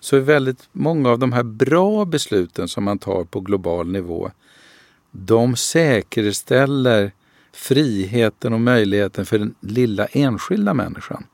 så är väldigt många av de här bra besluten som man tar på global nivå, de säkerställer friheten och möjligheten för den lilla enskilda människan.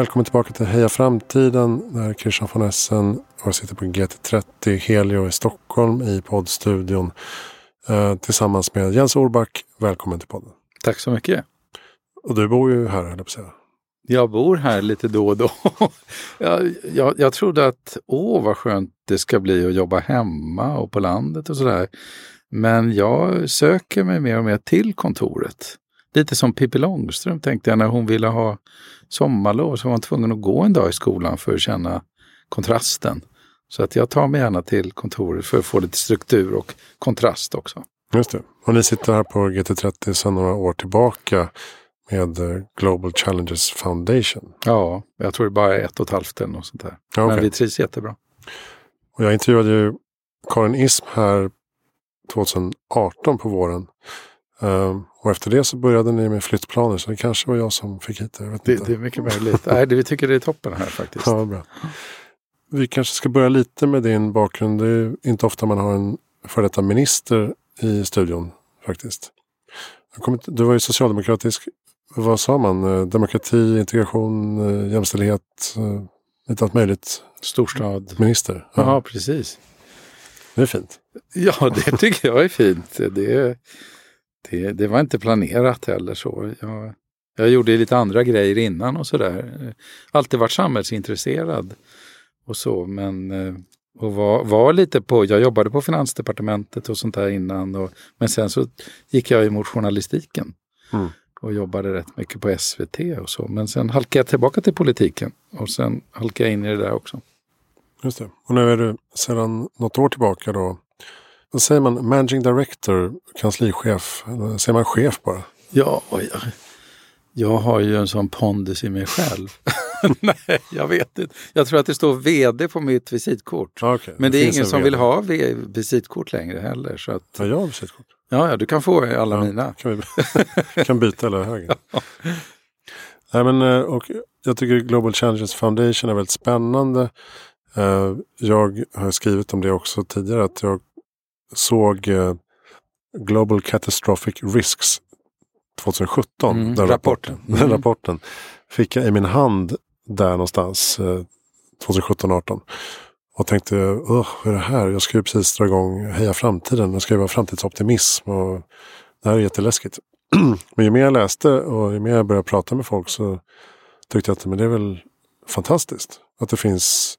Välkommen tillbaka till Heja Framtiden där Christian von Essen och jag sitter på GT30 Helio i Stockholm i poddstudion eh, tillsammans med Jens Orback. Välkommen till podden. Tack så mycket. Och du bor ju här, höll jag på säga. Jag bor här lite då och då. jag, jag, jag trodde att åh vad skönt det ska bli att jobba hemma och på landet och sådär. Men jag söker mig mer och mer till kontoret. Lite som Pippi Långstrump tänkte jag när hon ville ha sommarlov så var hon tvungen att gå en dag i skolan för att känna kontrasten. Så att jag tar mig gärna till kontoret för att få lite struktur och kontrast också. Just det. Och ni sitter här på GT30 sedan några år tillbaka med eh, Global Challenges Foundation. Ja, jag tror det bara är ett och ett halvt eller något sånt där. Ja, okay. Men vi trivs jättebra. Och jag intervjuade ju Karin Ism här 2018 på våren. Um, och efter det så började ni med flyttplaner så det kanske var jag som fick hit det. Det, det, är mycket möjligt. Nej, det, vi tycker det är toppen här faktiskt. Ja, bra. Vi kanske ska börja lite med din bakgrund. Det är inte ofta man har en före detta minister i studion faktiskt. Du var ju socialdemokratisk, vad sa man, eh, demokrati, integration, eh, jämställdhet, eh, lite allt möjligt. Storstad. Minister. Ja. ja, precis. Det är fint. Ja, det tycker jag är fint. Det är, det, det var inte planerat heller så. Jag, jag gjorde lite andra grejer innan och sådär. Alltid varit samhällsintresserad och så men eh, och var, var lite på, jag jobbade på Finansdepartementet och sånt där innan. Och, men sen så gick jag emot journalistiken. Mm. Och jobbade rätt mycket på SVT och så. Men sen halkade jag tillbaka till politiken. Och sen halkade jag in i det där också. Just det. Och nu är du sedan något år tillbaka då vad säger man? Managing Director, kanslichef? Eller säger man chef bara? Ja, jag, jag har ju en sån pondus i mig själv. Nej, jag vet inte. Jag tror att det står VD på mitt visitkort. Okay, Men det, det är ingen som vill ha visitkort längre heller. Så att, ja, jag har visitkort. Ja, ja, du kan få alla ja, mina. Kan, vi, kan byta eller höger. ja. Nej, men, eh, och jag tycker Global Challenges Foundation är väldigt spännande. Eh, jag har skrivit om det också tidigare. att jag såg eh, Global Catastrophic Risks 2017. Mm, den rapporten. Mm. Den rapporten fick jag i min hand där någonstans eh, 2017-18. Och tänkte, vad är det här? Jag ska ju precis dra igång Heja Framtiden. Jag ska ju vara framtidsoptimism. Och det här är jätteläskigt. men ju mer jag läste och ju mer jag började prata med folk så tyckte jag att men det är väl fantastiskt. Att det finns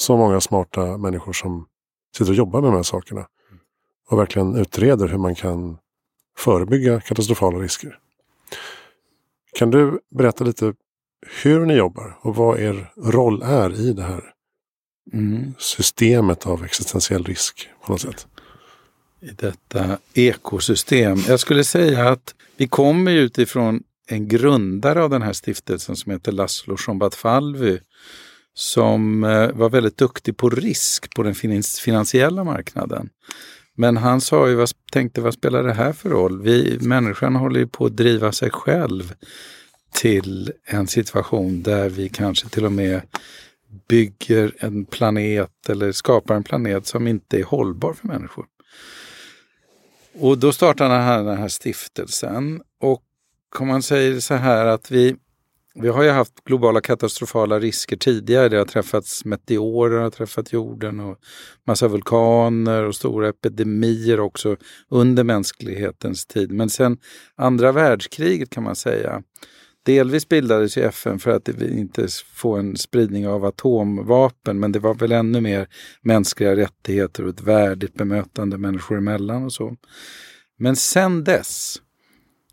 så många smarta människor som sitter och jobbar med de här sakerna och verkligen utreder hur man kan förebygga katastrofala risker. Kan du berätta lite hur ni jobbar och vad er roll är i det här mm. systemet av existentiell risk på något sätt? I detta ekosystem. Jag skulle säga att vi kommer utifrån en grundare av den här stiftelsen som heter Laszlo Shombat-Falvy som eh, var väldigt duktig på risk på den finansiella marknaden. Men han sa ju, vad, tänkte vad spelar det här för roll? Vi, människan håller ju på att driva sig själv till en situation där vi kanske till och med bygger en planet eller skapar en planet som inte är hållbar för människor. Och då startade han den här stiftelsen och om man säger så här att vi vi har ju haft globala katastrofala risker tidigare. Det har träffats meteorer, har träffat jorden och massa vulkaner och stora epidemier också under mänsklighetens tid. Men sen andra världskriget kan man säga. Delvis bildades ju FN för att inte få en spridning av atomvapen, men det var väl ännu mer mänskliga rättigheter och ett värdigt bemötande människor emellan och så. Men sen dess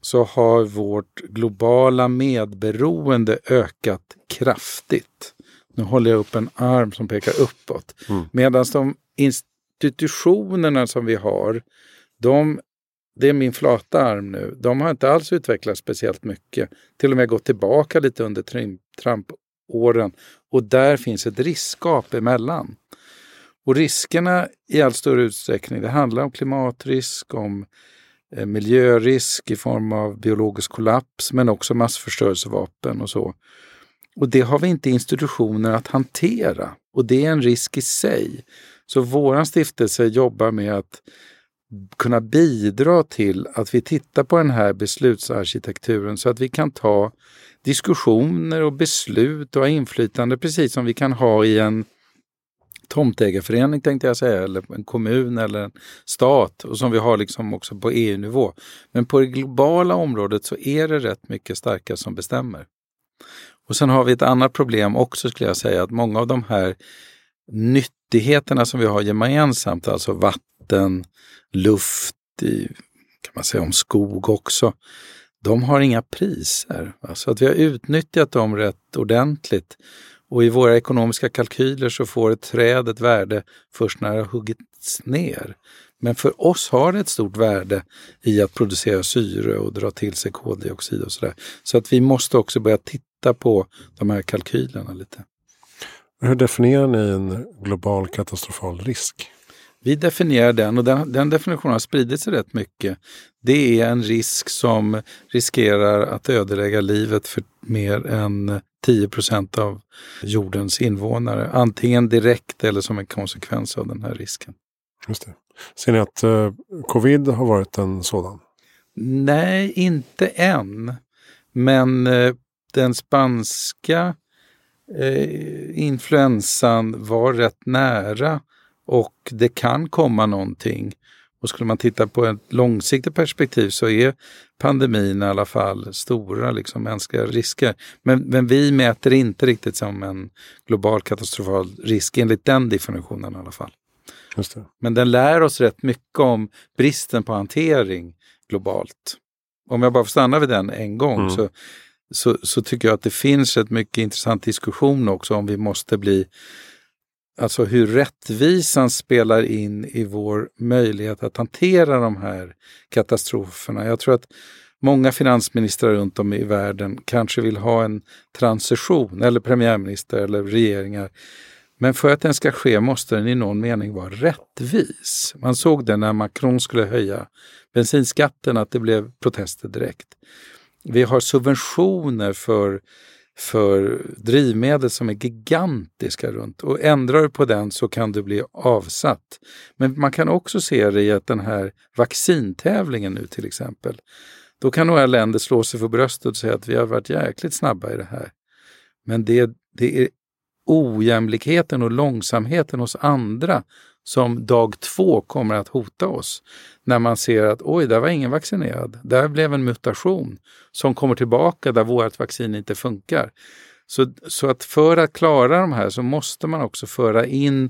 så har vårt globala medberoende ökat kraftigt. Nu håller jag upp en arm som pekar uppåt. Mm. Medan de institutionerna som vi har, de det är min flata arm nu. De har inte alls utvecklats speciellt mycket. Till och med gått tillbaka lite under Trump-åren. Och där finns ett riskgap emellan. Och riskerna i allt större utsträckning, det handlar om klimatrisk, om Eh, miljörisk i form av biologisk kollaps, men också massförstörelsevapen och så. Och det har vi inte institutioner att hantera. Och det är en risk i sig. Så våran stiftelse jobbar med att kunna bidra till att vi tittar på den här beslutsarkitekturen så att vi kan ta diskussioner och beslut och ha inflytande precis som vi kan ha i en tomtägarförening tänkte jag säga, eller en kommun eller en stat och som vi har liksom också på EU-nivå. Men på det globala området så är det rätt mycket starka som bestämmer. Och sen har vi ett annat problem också skulle jag säga, att många av de här nyttigheterna som vi har gemensamt, alltså vatten, luft, i, kan man säga om skog också, de har inga priser. Så att vi har utnyttjat dem rätt ordentligt. Och i våra ekonomiska kalkyler så får ett träd ett värde först när det har huggits ner. Men för oss har det ett stort värde i att producera syre och dra till sig koldioxid och sådär. Så att vi måste också börja titta på de här kalkylerna lite. Hur definierar ni en global katastrofal risk? Vi definierar den och den, den definitionen har spridit sig rätt mycket. Det är en risk som riskerar att ödelägga livet för mer än 10 procent av jordens invånare. Antingen direkt eller som en konsekvens av den här risken. Just det. Ser ni att eh, covid har varit en sådan? Nej, inte än. Men eh, den spanska eh, influensan var rätt nära och det kan komma någonting. Och skulle man titta på ett långsiktigt perspektiv så är pandemin i alla fall stora liksom, mänskliga risker. Men, men vi mäter inte riktigt som en global katastrofal risk enligt den definitionen i alla fall. Men den lär oss rätt mycket om bristen på hantering globalt. Om jag bara får stanna vid den en gång mm. så, så, så, tycker jag att det finns ett mycket intressant diskussion också om vi måste bli Alltså hur rättvisan spelar in i vår möjlighet att hantera de här katastroferna. Jag tror att många finansministrar runt om i världen kanske vill ha en transition, eller premiärminister eller regeringar. Men för att den ska ske måste den i någon mening vara rättvis. Man såg det när Macron skulle höja bensinskatten, att det blev protester direkt. Vi har subventioner för för drivmedel som är gigantiska runt och ändrar du på den så kan du bli avsatt. Men man kan också se det i att den här vaccintävlingen nu till exempel. Då kan några länder slå sig för bröstet och säga att vi har varit jäkligt snabba i det här. Men det, det är ojämlikheten och långsamheten hos andra som dag två kommer att hota oss. När man ser att oj, där var ingen vaccinerad. Där blev en mutation som kommer tillbaka där vårt vaccin inte funkar. Så, så att för att klara de här så måste man också föra in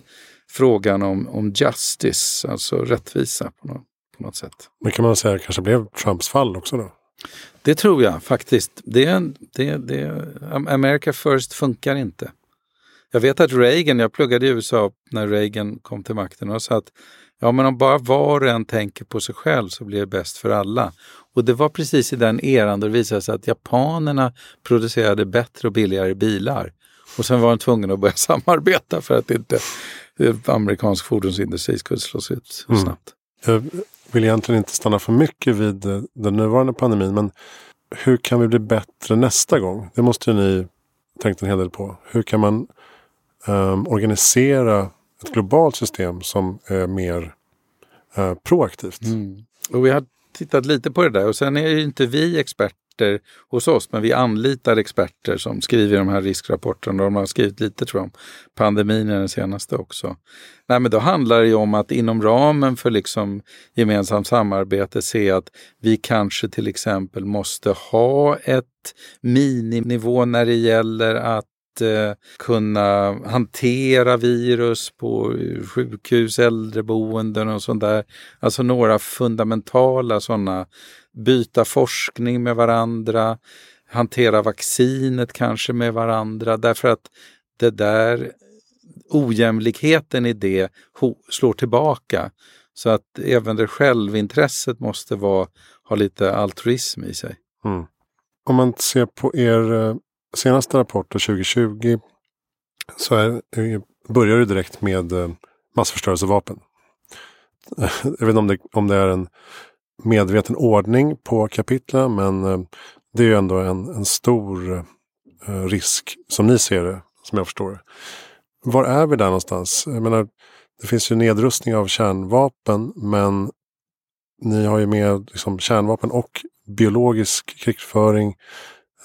frågan om, om justice, alltså rättvisa på något, på något sätt. Men kan man säga kanske blev Trumps fall också då? Det tror jag faktiskt. Det, det, det, America first funkar inte. Jag vet att Reagan, jag pluggade i USA när Reagan kom till makten och sa att ja, men om bara var och en tänker på sig själv så blir det bäst för alla. Och det var precis i den eran då det visade sig att japanerna producerade bättre och billigare bilar. Och sen var de tvungna att börja samarbeta för att inte eh, amerikansk fordonsindustri skulle slås ut så mm. snabbt. Jag vill egentligen inte stanna för mycket vid eh, den nuvarande pandemin, men hur kan vi bli bättre nästa gång? Det måste ju ni tänkt en hel del på. Hur kan man um, organisera ett globalt system som är mer uh, proaktivt. Mm. Och vi har tittat lite på det där och sen är ju inte vi experter hos oss, men vi anlitar experter som skriver de här riskrapporterna. De har skrivit lite tror jag om pandemin i den senaste också. Nej, men då handlar det ju om att inom ramen för liksom gemensamt samarbete se att vi kanske till exempel måste ha ett miniminivå när det gäller att Eh, kunna hantera virus på sjukhus, äldreboenden och sånt där. Alltså några fundamentala sådana. Byta forskning med varandra, hantera vaccinet kanske med varandra därför att det där ojämlikheten i det slår tillbaka. Så att även det självintresset måste vara, ha lite altruism i sig. Mm. Om man ser på er eh, senaste rapporten 2020 så är, börjar det direkt med eh, massförstörelsevapen. Jag vet inte om det, om det är en medveten ordning på kapitlen men eh, det är ju ändå en, en stor eh, risk som ni ser det, som jag förstår det. Var är vi där någonstans? Jag menar, det finns ju nedrustning av kärnvapen men ni har ju med liksom, kärnvapen och biologisk krigföring.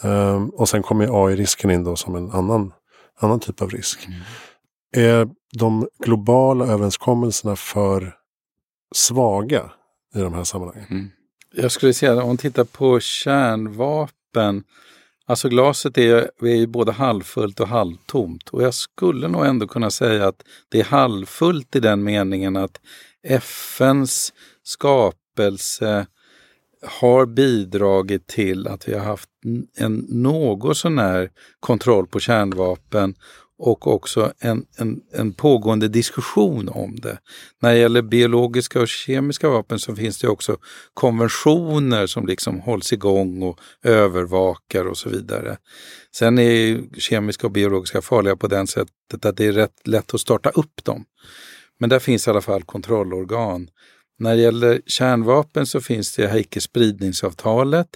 Um, och sen kommer AI-risken in då som en annan, annan typ av risk. Mm. Är de globala överenskommelserna för svaga i de här sammanhangen? Mm. Jag skulle säga om man tittar på kärnvapen Alltså glaset är, är ju både halvfullt och halvtomt och jag skulle nog ändå kunna säga att det är halvfullt i den meningen att FNs skapelse har bidragit till att vi har haft en något sånär kontroll på kärnvapen och också en, en, en pågående diskussion om det. När det gäller biologiska och kemiska vapen så finns det också konventioner som liksom hålls igång och övervakar och så vidare. Sen är kemiska och biologiska farliga på det sättet att det är rätt lätt att starta upp dem. Men där finns i alla fall kontrollorgan. När det gäller kärnvapen så finns det icke-spridningsavtalet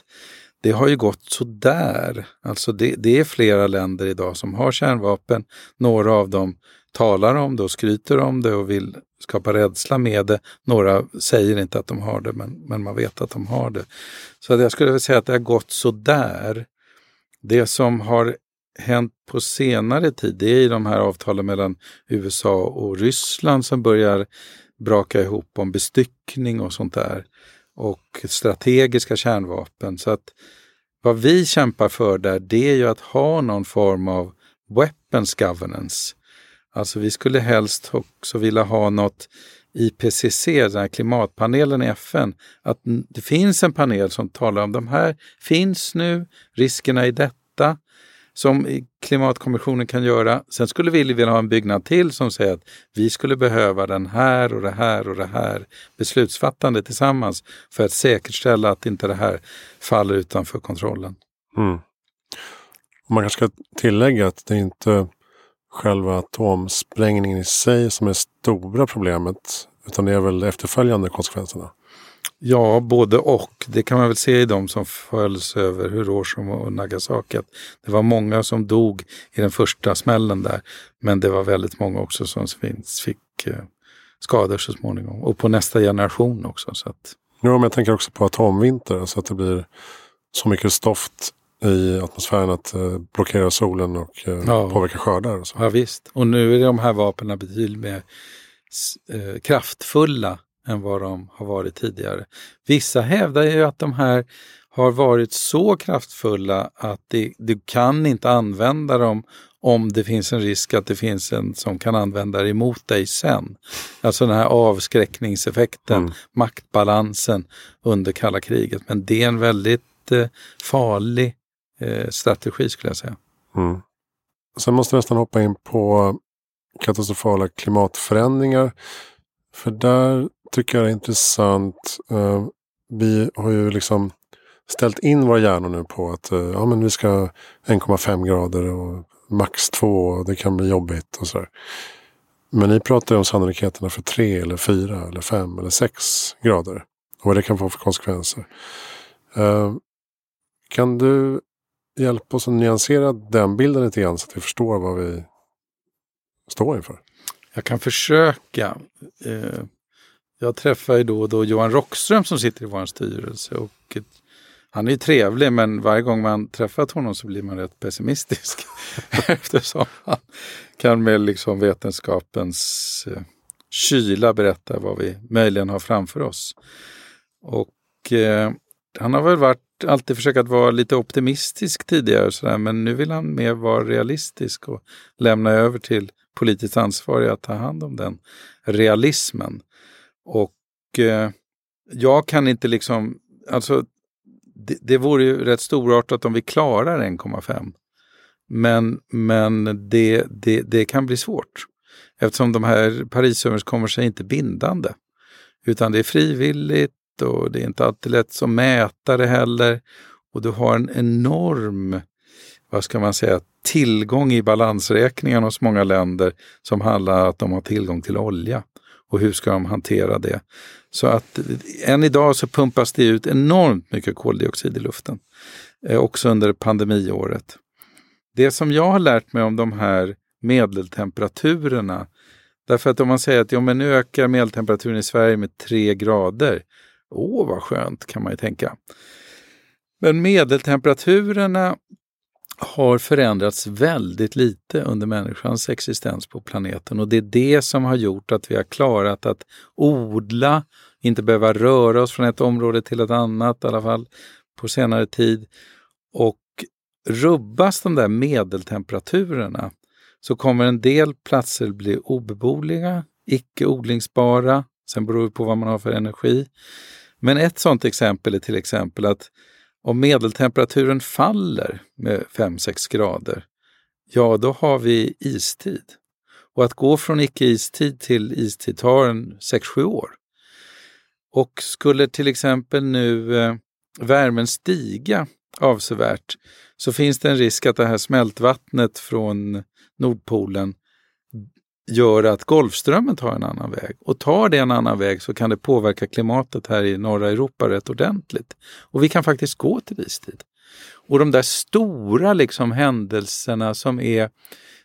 det har ju gått sådär. Alltså det, det, är flera länder idag som har kärnvapen. Några av dem talar om det och skryter om det och vill skapa rädsla med det. Några säger inte att de har det, men, men man vet att de har det. Så jag skulle vilja säga att det har gått sådär. Det som har hänt på senare tid, det är de här avtalen mellan USA och Ryssland som börjar braka ihop om bestyckning och sånt där och strategiska kärnvapen. Så att vad vi kämpar för där, det är ju att ha någon form av weapons governance. Alltså vi skulle helst också vilja ha något IPCC, den här klimatpanelen i FN, att det finns en panel som talar om de här finns nu, riskerna i detta som klimatkommissionen kan göra. Sen skulle vi vilja ha en byggnad till som säger att vi skulle behöva den här och det här och det här beslutsfattande tillsammans för att säkerställa att inte det här faller utanför kontrollen. Mm. Man kanske ska tillägga att det är inte själva atomsprängningen i sig som är stora problemet utan det är väl efterföljande konsekvenserna. Ja, både och. Det kan man väl se i de som följs över Hiroshima och Nagasaki. Det var många som dog i den första smällen där. Men det var väldigt många också som fick eh, skador så småningom. Och på nästa generation också. Så att... Ja, men jag tänker också på atomvinter. Så att det blir så mycket stoft i atmosfären att eh, blockera solen och eh, ja. påverka skördar. Och så. Ja visst. Och nu är de här vapnen betydligt mer eh, kraftfulla än vad de har varit tidigare. Vissa hävdar ju att de här har varit så kraftfulla att det, du kan inte använda dem om det finns en risk att det finns en som kan använda det emot dig sen. Alltså den här avskräckningseffekten, mm. maktbalansen under kalla kriget. Men det är en väldigt eh, farlig eh, strategi skulle jag säga. Mm. Sen måste jag nästan hoppa in på katastrofala klimatförändringar. För där tycker jag är intressant. Uh, vi har ju liksom ställt in våra hjärnor nu på att uh, ja, men vi ska 1,5 grader och max 2 och det kan bli jobbigt och sådär. Men ni pratar ju om sannolikheterna för 3 eller 4 eller 5 eller 6 grader. Och vad det kan få för konsekvenser. Uh, kan du hjälpa oss att nyansera den bilden lite grann så att vi förstår vad vi står inför? Jag kan försöka. Jag träffar ju då och då Johan Rockström som sitter i vår styrelse. Och han är ju trevlig men varje gång man träffat honom så blir man rätt pessimistisk. Eftersom han kan med liksom vetenskapens eh, kyla berätta vad vi möjligen har framför oss. Och eh, han har väl varit, alltid försökt att vara lite optimistisk tidigare sådär, men nu vill han mer vara realistisk och lämna över till politiskt ansvariga att ta hand om den realismen. Och eh, jag kan inte liksom, alltså det, det vore ju rätt storartat om vi klarar 1,5. Men, men det, det, det kan bli svårt eftersom de här Parisöverenskommelserna är inte bindande. Utan det är frivilligt och det är inte alltid lätt som mätare heller. Och du har en enorm, vad ska man säga, tillgång i balansräkningen hos många länder som handlar om att de har tillgång till olja. Och hur ska de hantera det? Så att än idag så pumpas det ut enormt mycket koldioxid i luften. Eh, också under pandemiåret. Det som jag har lärt mig om de här medeltemperaturerna, därför att om man säger att ja, men nu ökar medeltemperaturen i Sverige med tre grader. Åh, vad skönt kan man ju tänka. Men medeltemperaturerna har förändrats väldigt lite under människans existens på planeten och det är det som har gjort att vi har klarat att odla, inte behöva röra oss från ett område till ett annat, i alla fall på senare tid. Och rubbas de där medeltemperaturerna så kommer en del platser bli obeboeliga, icke odlingsbara. Sen beror det på vad man har för energi. Men ett sådant exempel är till exempel att om medeltemperaturen faller med 5-6 grader, ja då har vi istid. Och att gå från icke-istid till istid tar en 6-7 år. Och skulle till exempel nu eh, värmen stiga avsevärt så finns det en risk att det här smältvattnet från Nordpolen gör att Golfströmmen tar en annan väg. Och tar det en annan väg så kan det påverka klimatet här i norra Europa rätt ordentligt. Och vi kan faktiskt gå till istid. Och de där stora liksom händelserna som är,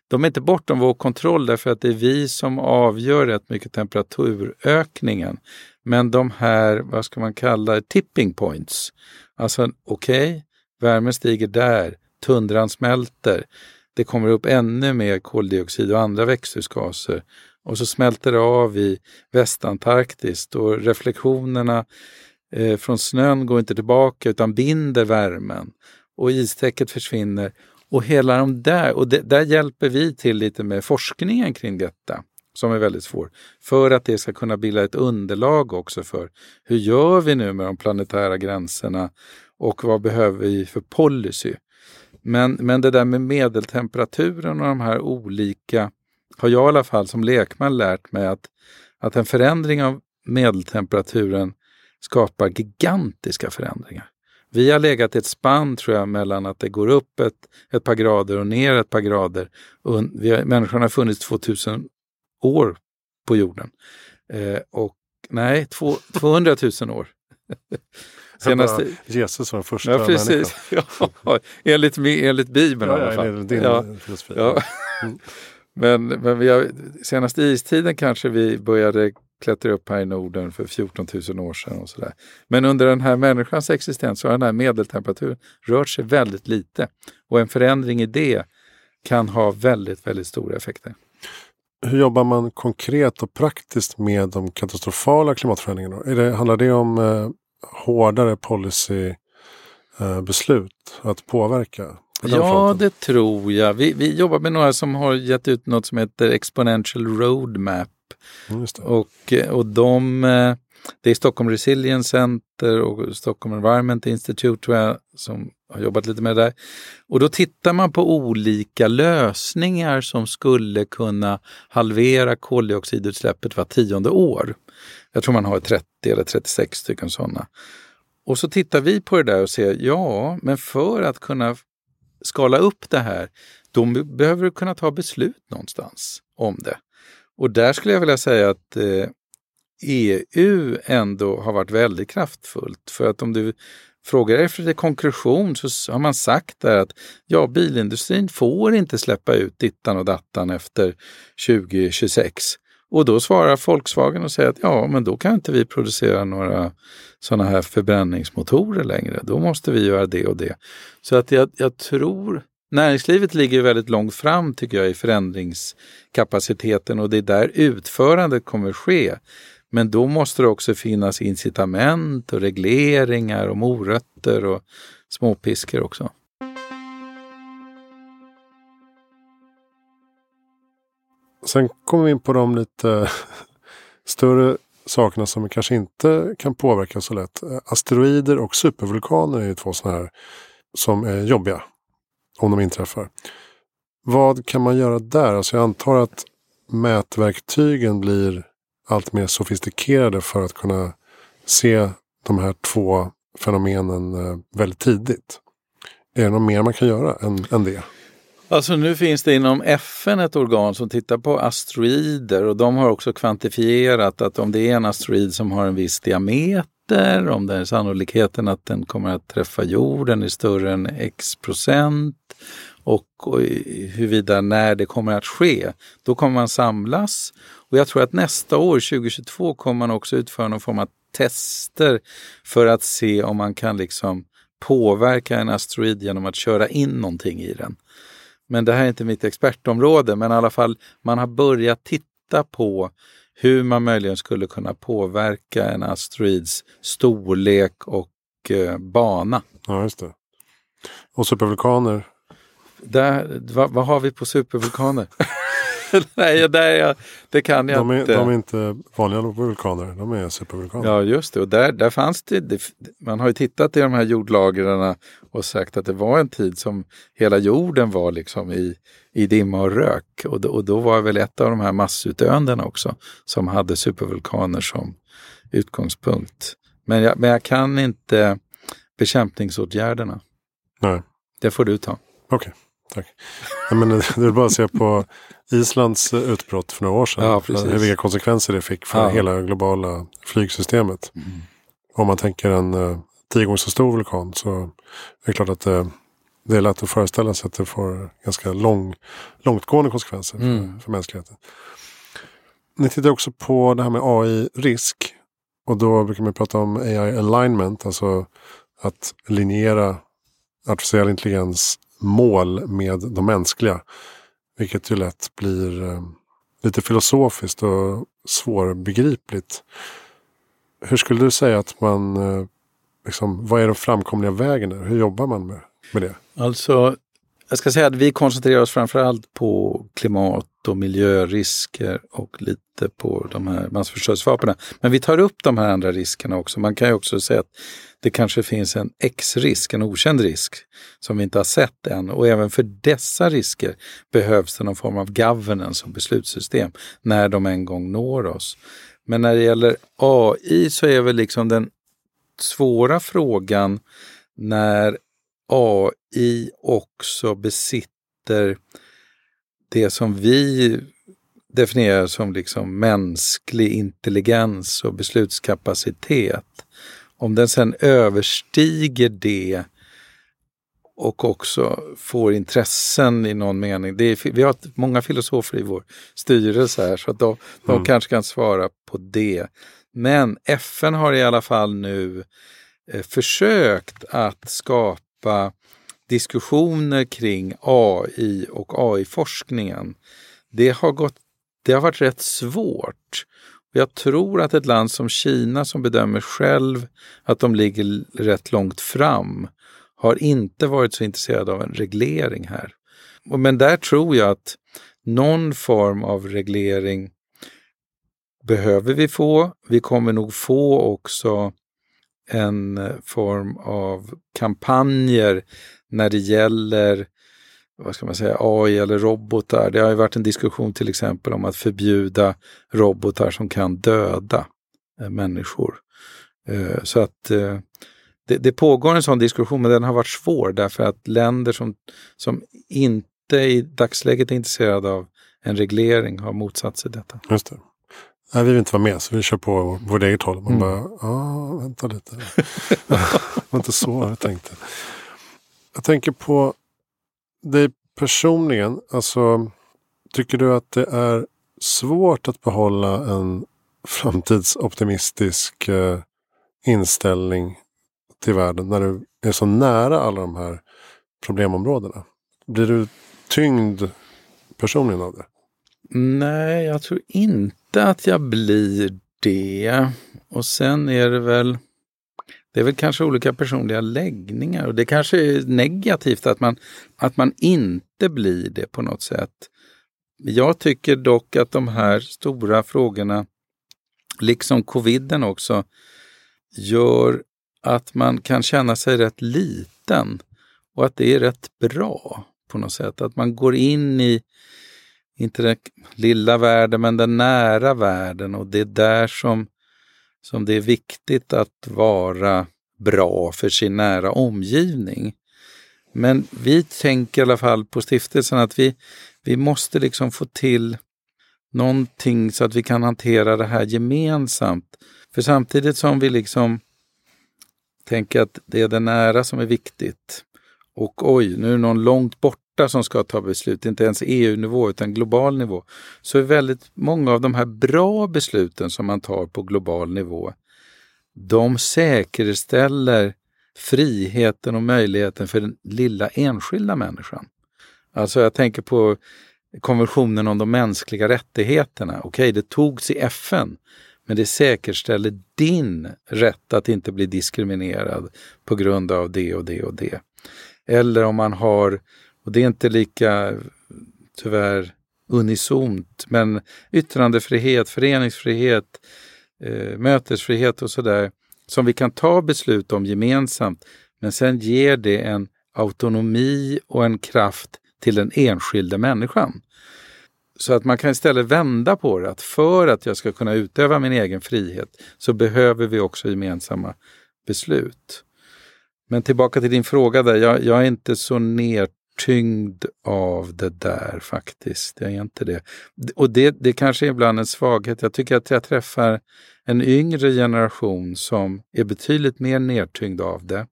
de är inte bortom vår kontroll därför att det är vi som avgör rätt mycket temperaturökningen. Men de här, vad ska man kalla det, tipping points. Alltså okej, okay, värmen stiger där, tundran smälter det kommer upp ännu mer koldioxid och andra växthusgaser. Och så smälter det av i Västantarktis och reflektionerna eh, från snön går inte tillbaka utan binder värmen. Och istäcket försvinner. Och hela de där, och det, där hjälper vi till lite med forskningen kring detta som är väldigt svår. För att det ska kunna bilda ett underlag också för hur gör vi nu med de planetära gränserna och vad behöver vi för policy? Men, men det där med medeltemperaturen och de här olika har jag i alla fall som lekman lärt mig att, att en förändring av medeltemperaturen skapar gigantiska förändringar. Vi har legat i ett spann tror jag mellan att det går upp ett, ett par grader och ner ett par grader. Och vi har, människan har funnits 2000 år på jorden. Eh, och nej, två, 200 000 år. Senaste... Jesus var första ja, precis. ja, enligt, enligt Bibeln ja, i alla fall. Enligt din ja. filosofi. Ja. Mm. men men vi har, senaste istiden kanske vi började klättra upp här i Norden för 14 000 år sedan. och sådär. Men under den här människans existens så har den här medeltemperaturen rört sig väldigt lite. Och en förändring i det kan ha väldigt, väldigt stora effekter. Hur jobbar man konkret och praktiskt med de katastrofala klimatförändringarna? Är det, handlar det om eh, hårdare policybeslut eh, att påverka? Ja, fronten? det tror jag. Vi, vi jobbar med några som har gett ut något som heter Exponential Roadmap. Mm, och, eh, och de, eh, det är Stockholm Resilience Center och Stockholm Environment Institute tror jag, som har jobbat lite med det där. Och då tittar man på olika lösningar som skulle kunna halvera koldioxidutsläppet var tionde år. Jag tror man har 30 eller 36 stycken sådana. Och så tittar vi på det där och ser, ja, men för att kunna skala upp det här, då behöver du kunna ta beslut någonstans om det. Och där skulle jag vilja säga att eh, EU ändå har varit väldigt kraftfullt. För att om du frågar efter konkretion så har man sagt där att ja, bilindustrin får inte släppa ut dittan och dattan efter 2026. Och då svarar Volkswagen och säger att ja, men då kan inte vi producera några sådana här förbränningsmotorer längre. Då måste vi göra det och det. Så att jag, jag tror Näringslivet ligger väldigt långt fram tycker jag i förändringskapaciteten och det är där utförandet kommer ske. Men då måste det också finnas incitament och regleringar och morötter och småpiskor också. Sen kommer vi in på de lite större sakerna som kanske inte kan påverka så lätt. Asteroider och supervulkaner är ju två sådana här som är jobbiga om de inträffar. Vad kan man göra där? Alltså jag antar att mätverktygen blir allt mer sofistikerade för att kunna se de här två fenomenen eh, väldigt tidigt. Är det något mer man kan göra än, än det? Alltså nu finns det inom FN ett organ som tittar på asteroider och de har också kvantifierat att om det är en asteroid som har en viss diameter, om det är sannolikheten att den kommer att träffa jorden är större än x procent och, och huruvida när det kommer att ske, då kommer man samlas. Och jag tror att nästa år, 2022, kommer man också utföra någon form av tester för att se om man kan liksom påverka en asteroid genom att köra in någonting i den. Men det här är inte mitt expertområde, men i alla fall man har börjat titta på hur man möjligen skulle kunna påverka en asteroids storlek och eh, bana. Ja, just det. Och supervulkaner? Där, vad, vad har vi på supervulkaner? Nej, jag, det kan jag de är, inte. De är inte vanliga vulkaner, de är supervulkaner. Ja, just det. Och där, där fanns det, det, man har ju tittat i de här jordlagren och sagt att det var en tid som hela jorden var liksom i, i dimma och rök. Och, och då var väl ett av de här massutdöendena också som hade supervulkaner som utgångspunkt. Men jag, men jag kan inte bekämpningsåtgärderna. Nej. Det får du ta. Okej. Okay. Tack. Jag menar, det är bara att se på Islands utbrott för några år sedan. Ja, vilka konsekvenser det fick för ja. hela globala flygsystemet. Mm. Om man tänker en uh, tio gånger så stor vulkan så är det klart att uh, det är lätt att föreställa sig att det får ganska lång, långtgående konsekvenser mm. för, för mänskligheten. Ni tittar också på det här med AI-risk. Och då brukar man prata om AI alignment, alltså att linjera artificiell intelligens mål med de mänskliga. Vilket ju lätt blir eh, lite filosofiskt och svårbegripligt. Hur skulle du säga att man, eh, liksom, vad är den framkomliga vägen? Där? Hur jobbar man med, med det? Alltså, jag ska säga att vi koncentrerar oss framförallt på klimat och miljörisker och lite på de här massförstörelsevapnen. Men vi tar upp de här andra riskerna också. Man kan ju också säga att det kanske finns en X-risk, en okänd risk som vi inte har sett än. Och även för dessa risker behövs det någon form av governance och beslutssystem när de en gång når oss. Men när det gäller AI så är väl liksom den svåra frågan när AI också besitter det som vi definierar som liksom mänsklig intelligens och beslutskapacitet. Om den sen överstiger det och också får intressen i någon mening. Det är, vi har många filosofer i vår styrelse här så att de, de mm. kanske kan svara på det. Men FN har i alla fall nu eh, försökt att skapa diskussioner kring AI och AI-forskningen. Det har, gått, det har varit rätt svårt. Jag tror att ett land som Kina som bedömer själv att de ligger rätt långt fram har inte varit så intresserad av en reglering här. Men där tror jag att någon form av reglering behöver vi få. Vi kommer nog få också en eh, form av kampanjer när det gäller vad ska man säga, AI eller robotar. Det har ju varit en diskussion till exempel om att förbjuda robotar som kan döda eh, människor. Eh, så att det, det, pågår en sån diskussion, men den har varit svår därför att länder som, som inte i dagsläget är intresserade av en reglering har motsatt sig detta. Just det. Nej, vi vill inte vara med så vi kör på vårt eget håll. Man mm. bara, ja, vänta lite. det var inte så jag tänkte. Jag tänker på dig personligen. Alltså, tycker du att det är svårt att behålla en framtidsoptimistisk eh, inställning till världen när du är så nära alla de här problemområdena? Blir du tyngd personligen av det? Nej, jag tror inte att jag blir det. Och sen är det väl det är väl kanske olika personliga läggningar och det kanske är negativt att man, att man inte blir det på något sätt. Jag tycker dock att de här stora frågorna, liksom coviden också, gör att man kan känna sig rätt liten och att det är rätt bra på något sätt. Att man går in i, inte den lilla världen, men den nära världen och det är där som, som det är viktigt att vara bra för sin nära omgivning. Men vi tänker i alla fall på stiftelsen att vi, vi måste liksom få till någonting så att vi kan hantera det här gemensamt. För samtidigt som vi liksom tänker att det är det nära som är viktigt och oj, nu är någon långt borta som ska ta beslut, inte ens EU-nivå utan global nivå, så är väldigt många av de här bra besluten som man tar på global nivå, de säkerställer friheten och möjligheten för den lilla enskilda människan. Alltså jag tänker på konventionen om de mänskliga rättigheterna. Okej, det togs i FN, men det säkerställer din rätt att inte bli diskriminerad på grund av det och det och det. Eller om man har, och det är inte lika tyvärr unisont, men yttrandefrihet, föreningsfrihet, eh, mötesfrihet och sådär som vi kan ta beslut om gemensamt. Men sen ger det en autonomi och en kraft till den enskilda människan. Så att man kan istället vända på det, att för att jag ska kunna utöva min egen frihet så behöver vi också gemensamma beslut. Men tillbaka till din fråga där, jag, jag är inte så tyngd av det där faktiskt. Jag är inte det. Och det, det kanske är ibland en svaghet. Jag tycker att jag träffar en yngre generation som är betydligt mer nedtyngd av det.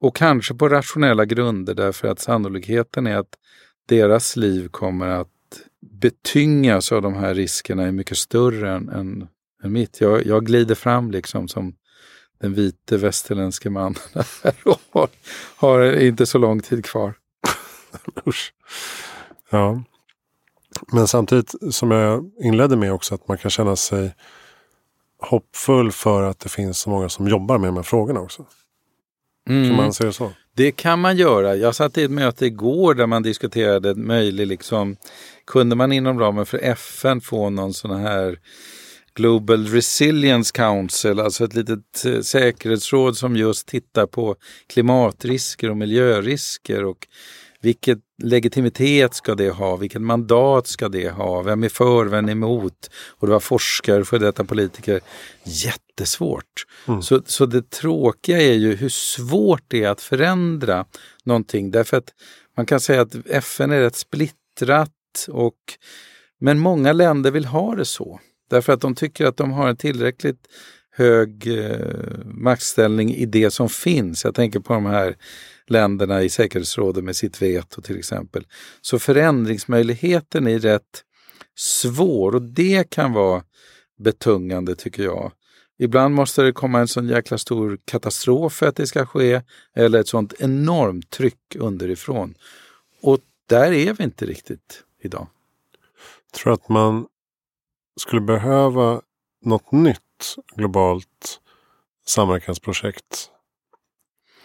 Och kanske på rationella grunder därför att sannolikheten är att deras liv kommer att betyngas av de här riskerna är mycket större än, än, än mitt. Jag, jag glider fram liksom som den vite västerländske mannen och har, har inte så lång tid kvar. Usch. Ja. Men samtidigt som jag inledde med också att man kan känna sig hoppfull för att det finns så många som jobbar med de här frågorna också. Mm. Kan man säga så? Det kan man göra. Jag satt i ett möte igår där man diskuterade möjlig, liksom, kunde man inom ramen för FN få någon sån här Global Resilience Council, alltså ett litet eh, säkerhetsråd som just tittar på klimatrisker och miljörisker och vilket legitimitet ska det ha? Vilket mandat ska det ha? Vem är för, vem är emot? Och det var forskare, för detta politiker. Jättesvårt. Mm. Så, så det tråkiga är ju hur svårt det är att förändra någonting. Därför att man kan säga att FN är rätt splittrat och men många länder vill ha det så. Därför att de tycker att de har en tillräckligt hög eh, maktställning i det som finns. Jag tänker på de här länderna i säkerhetsrådet med sitt veto till exempel. Så förändringsmöjligheten är rätt svår och det kan vara betungande tycker jag. Ibland måste det komma en sån jäkla stor katastrof för att det ska ske eller ett sånt enormt tryck underifrån. Och där är vi inte riktigt idag. Jag tror att man skulle behöva något nytt globalt samverkansprojekt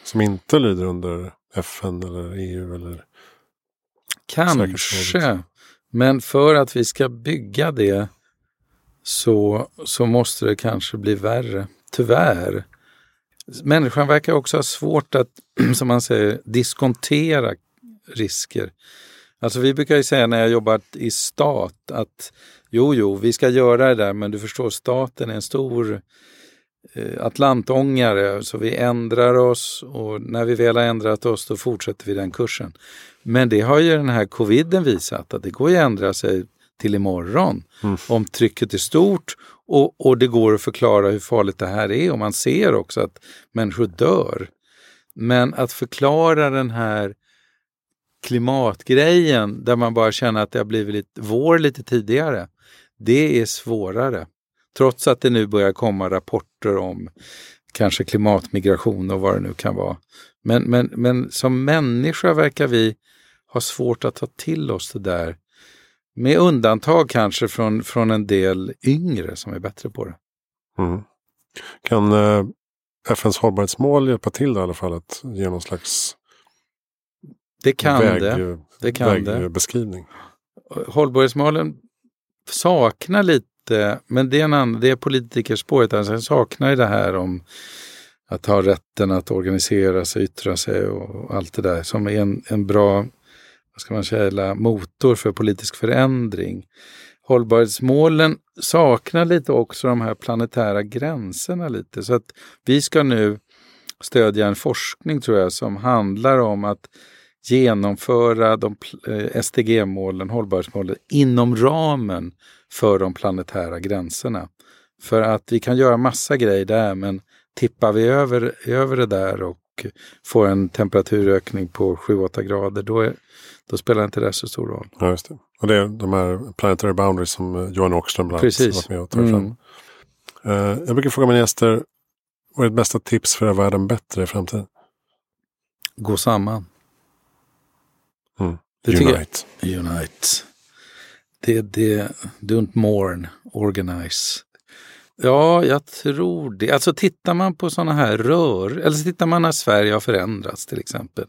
som inte lyder under FN eller EU eller Kanske. Men för att vi ska bygga det så, så måste det kanske bli värre. Tyvärr. Människan verkar också ha svårt att, som man säger, diskontera risker. Alltså vi brukar ju säga när jag jobbat i stat att jo, jo, vi ska göra det där, men du förstår, staten är en stor atlantångare så vi ändrar oss och när vi väl har ändrat oss då fortsätter vi den kursen. Men det har ju den här coviden visat att det går att ändra sig till imorgon mm. om trycket är stort och, och det går att förklara hur farligt det här är och man ser också att människor dör. Men att förklara den här klimatgrejen där man bara känner att det har blivit lite, vår lite tidigare, det är svårare. Trots att det nu börjar komma rapporter om kanske klimatmigration och vad det nu kan vara. Men, men, men som människa verkar vi ha svårt att ta till oss det där. Med undantag kanske från, från en del yngre som är bättre på det. Mm. Kan eh, FNs hållbarhetsmål hjälpa till då, i alla fall att ge någon slags det kan väg, det. det kan vägbeskrivning? Det. Hållbarhetsmålen saknar lite Eh, men det är, en annan, det är politikerspåret. Alltså jag saknar det här om att ha rätten att organisera sig, yttra sig och allt det där som är en, en bra vad ska man säga, motor för politisk förändring. Hållbarhetsmålen saknar lite också de här planetära gränserna lite. Så att vi ska nu stödja en forskning tror jag som handlar om att genomföra de eh, SDG-målen, hållbarhetsmålen, inom ramen för de planetära gränserna. För att vi kan göra massa grejer där men tippar vi över, över det där och får en temperaturökning på 7-8 grader då, är, då spelar inte det så stor roll. Ja, just det. Och det är de här planetary boundaries som eh, Johan Åkström bland annat varit med och tagit fram. Mm. Uh, jag brukar fråga mina gäster, vad är ditt bästa tips för att göra världen bättre i framtiden? Gå samman. Mm. Unite. Jag, unite. Det, det, don't mourn, organize. Ja, jag tror det. Alltså tittar man på sådana här rör, eller så tittar man när Sverige har förändrats till exempel,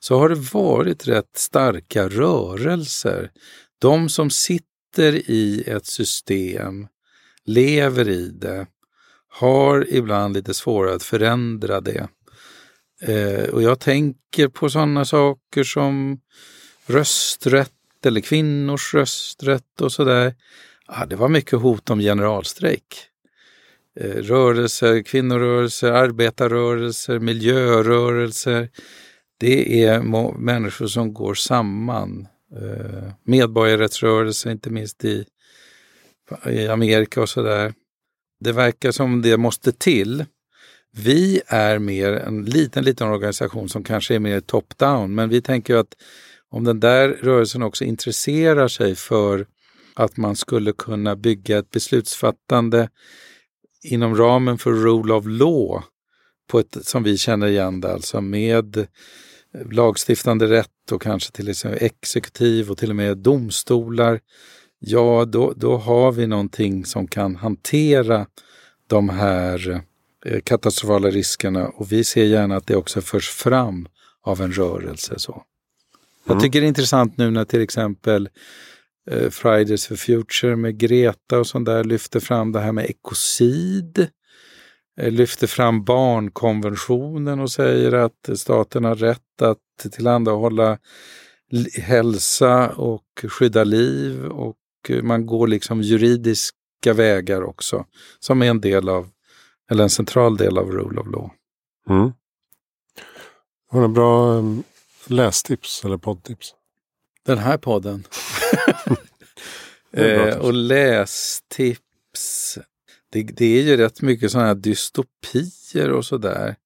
så har det varit rätt starka rörelser. De som sitter i ett system, lever i det, har ibland lite svårare att förändra det. Eh, och jag tänker på sådana saker som rösträtt eller kvinnors rösträtt och sådär. Ja, det var mycket hot om generalstrejk. Eh, rörelser, kvinnorörelser, arbetarrörelser, miljörörelser. Det är människor som går samman. Eh, medborgarrättsrörelser, inte minst i, i Amerika och sådär. Det verkar som det måste till. Vi är mer en liten, liten organisation som kanske är mer top-down, men vi tänker att om den där rörelsen också intresserar sig för att man skulle kunna bygga ett beslutsfattande inom ramen för rule of law på ett som vi känner igen det, alltså med lagstiftande rätt och kanske till exempel exekutiv och till och med domstolar. Ja, då, då har vi någonting som kan hantera de här eh, katastrofala riskerna och vi ser gärna att det också förs fram av en rörelse. Så. Mm. Jag tycker det är intressant nu när till exempel eh, Fridays for Future med Greta och sånt där lyfter fram det här med ekocid. Eh, lyfter fram barnkonventionen och säger att staten har rätt att tillhandahålla hälsa och skydda liv och man går liksom juridiska vägar också som är en del av, eller en central del av Rule of Law. Mm. Har du bra um, lästips eller poddtips? Den här podden. eh, och lästips. Det, det, är ju rätt mycket sådana här dystopier och sådär.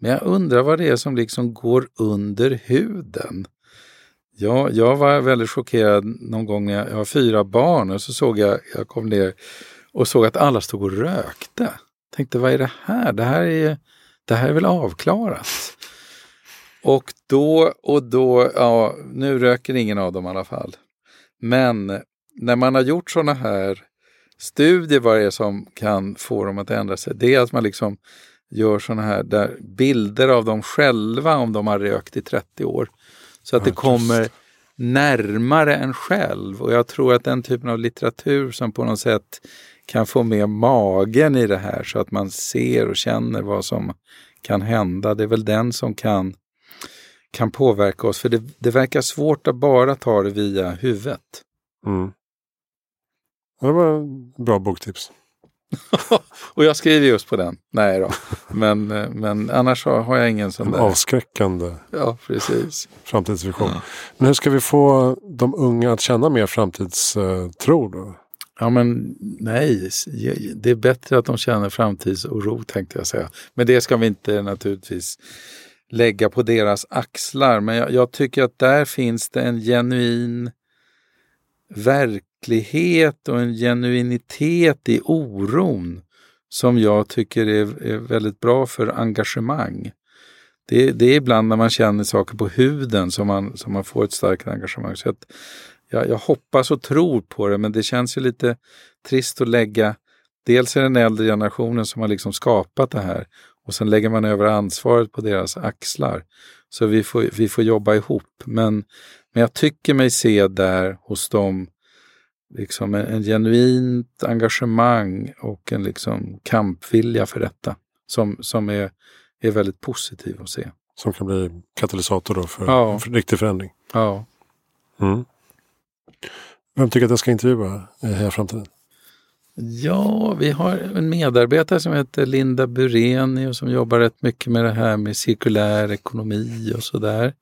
Men jag undrar vad det är som liksom går under huden. Ja, jag var väldigt chockerad någon gång när jag, jag har fyra barn och så såg jag, jag kom ner och såg att alla stod och rökte. Tänkte, vad är det här? Det här är, det här är väl avklarat? Och då och då, ja, nu röker ingen av dem i alla fall. Men när man har gjort sådana här studier, vad det är som kan få dem att ändra sig, det är att man liksom gör sådana här där bilder av dem själva om de har rökt i 30 år. Så att det kommer närmare en själv. Och jag tror att den typen av litteratur som på något sätt kan få med magen i det här så att man ser och känner vad som kan hända. Det är väl den som kan kan påverka oss. För det, det verkar svårt att bara ta det via huvudet. Mm. Det var bra boktips. och jag skriver just på den. Nej då. Men, men annars har jag ingen sån där. Avskräckande ja, precis. framtidsvision. Ja. Men hur ska vi få de unga att känna mer framtidstro då? Ja men nej, det är bättre att de känner framtidsoro tänkte jag säga. Men det ska vi inte naturligtvis lägga på deras axlar. Men jag, jag tycker att där finns det en genuin verklighet och en genuinitet i oron som jag tycker är, är väldigt bra för engagemang. Det, det, är ibland när man känner saker på huden som man, som man får ett starkt engagemang. Så att jag, jag hoppas och tror på det men det känns ju lite trist att lägga Dels är den äldre generationen som har liksom skapat det här och sen lägger man över ansvaret på deras axlar. Så vi får, vi får jobba ihop. Men, men jag tycker mig se där hos dem liksom en, en genuint engagemang och en liksom kampvilja för detta som, som är, är väldigt positiv att se. Som kan bli katalysator då för, ja. för riktig förändring. Ja. Mm. Vem tycker att jag ska intervjua i Heja Framtiden? Ja, vi har en medarbetare som heter Linda Bureni och som jobbar rätt mycket med det här med cirkulär ekonomi och sådär.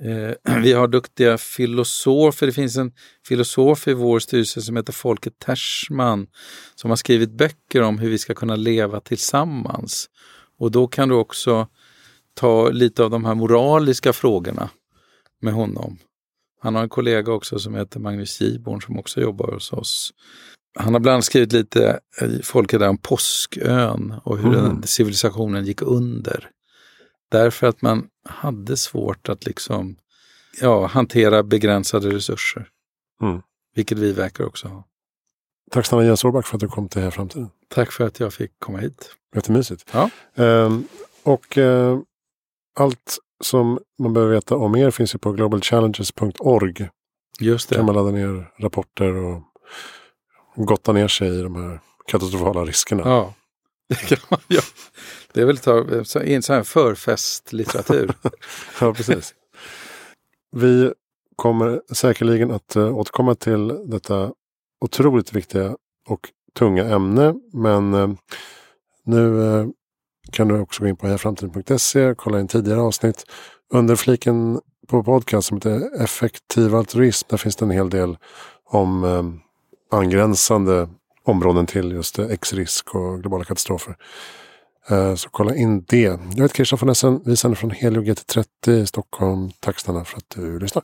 Eh, vi har duktiga filosofer. Det finns en filosof i vår styrelse som heter Folke Tersman som har skrivit böcker om hur vi ska kunna leva tillsammans. Och då kan du också ta lite av de här moraliska frågorna med honom. Han har en kollega också som heter Magnus Giborn som också jobbar hos oss. Han har bland annat skrivit lite Folke där om Påskön och hur mm. den civilisationen gick under. Därför att man hade svårt att liksom ja, hantera begränsade resurser. Mm. Vilket vi verkar också ha. Tack snälla Jens Orback för att du kom till Här Framtiden. Tack för att jag fick komma hit. Jättemysigt. Ja. Ehm, och eh, allt som man behöver veta om er finns ju på globalchallenges.org. Just det. kan man ladda ner rapporter och gotta ner sig i de här katastrofala riskerna. Ja, det kan man göra. Det är väl ta, så, en sån här förfestlitteratur. ja, precis. Vi kommer säkerligen att uh, återkomma till detta otroligt viktiga och tunga ämne. Men uh, nu uh, kan du också gå in på hejaframtiden.se och kolla in tidigare avsnitt. Under fliken på podcast som heter Effektiv altruism. Där finns det en hel del om angränsande områden till just eh, X-risk och globala katastrofer. Eh, så kolla in det. Jag heter Christian von Essen. Vi sänder från Helio GT30 i Stockholm. Tack snälla för att du lyssnar.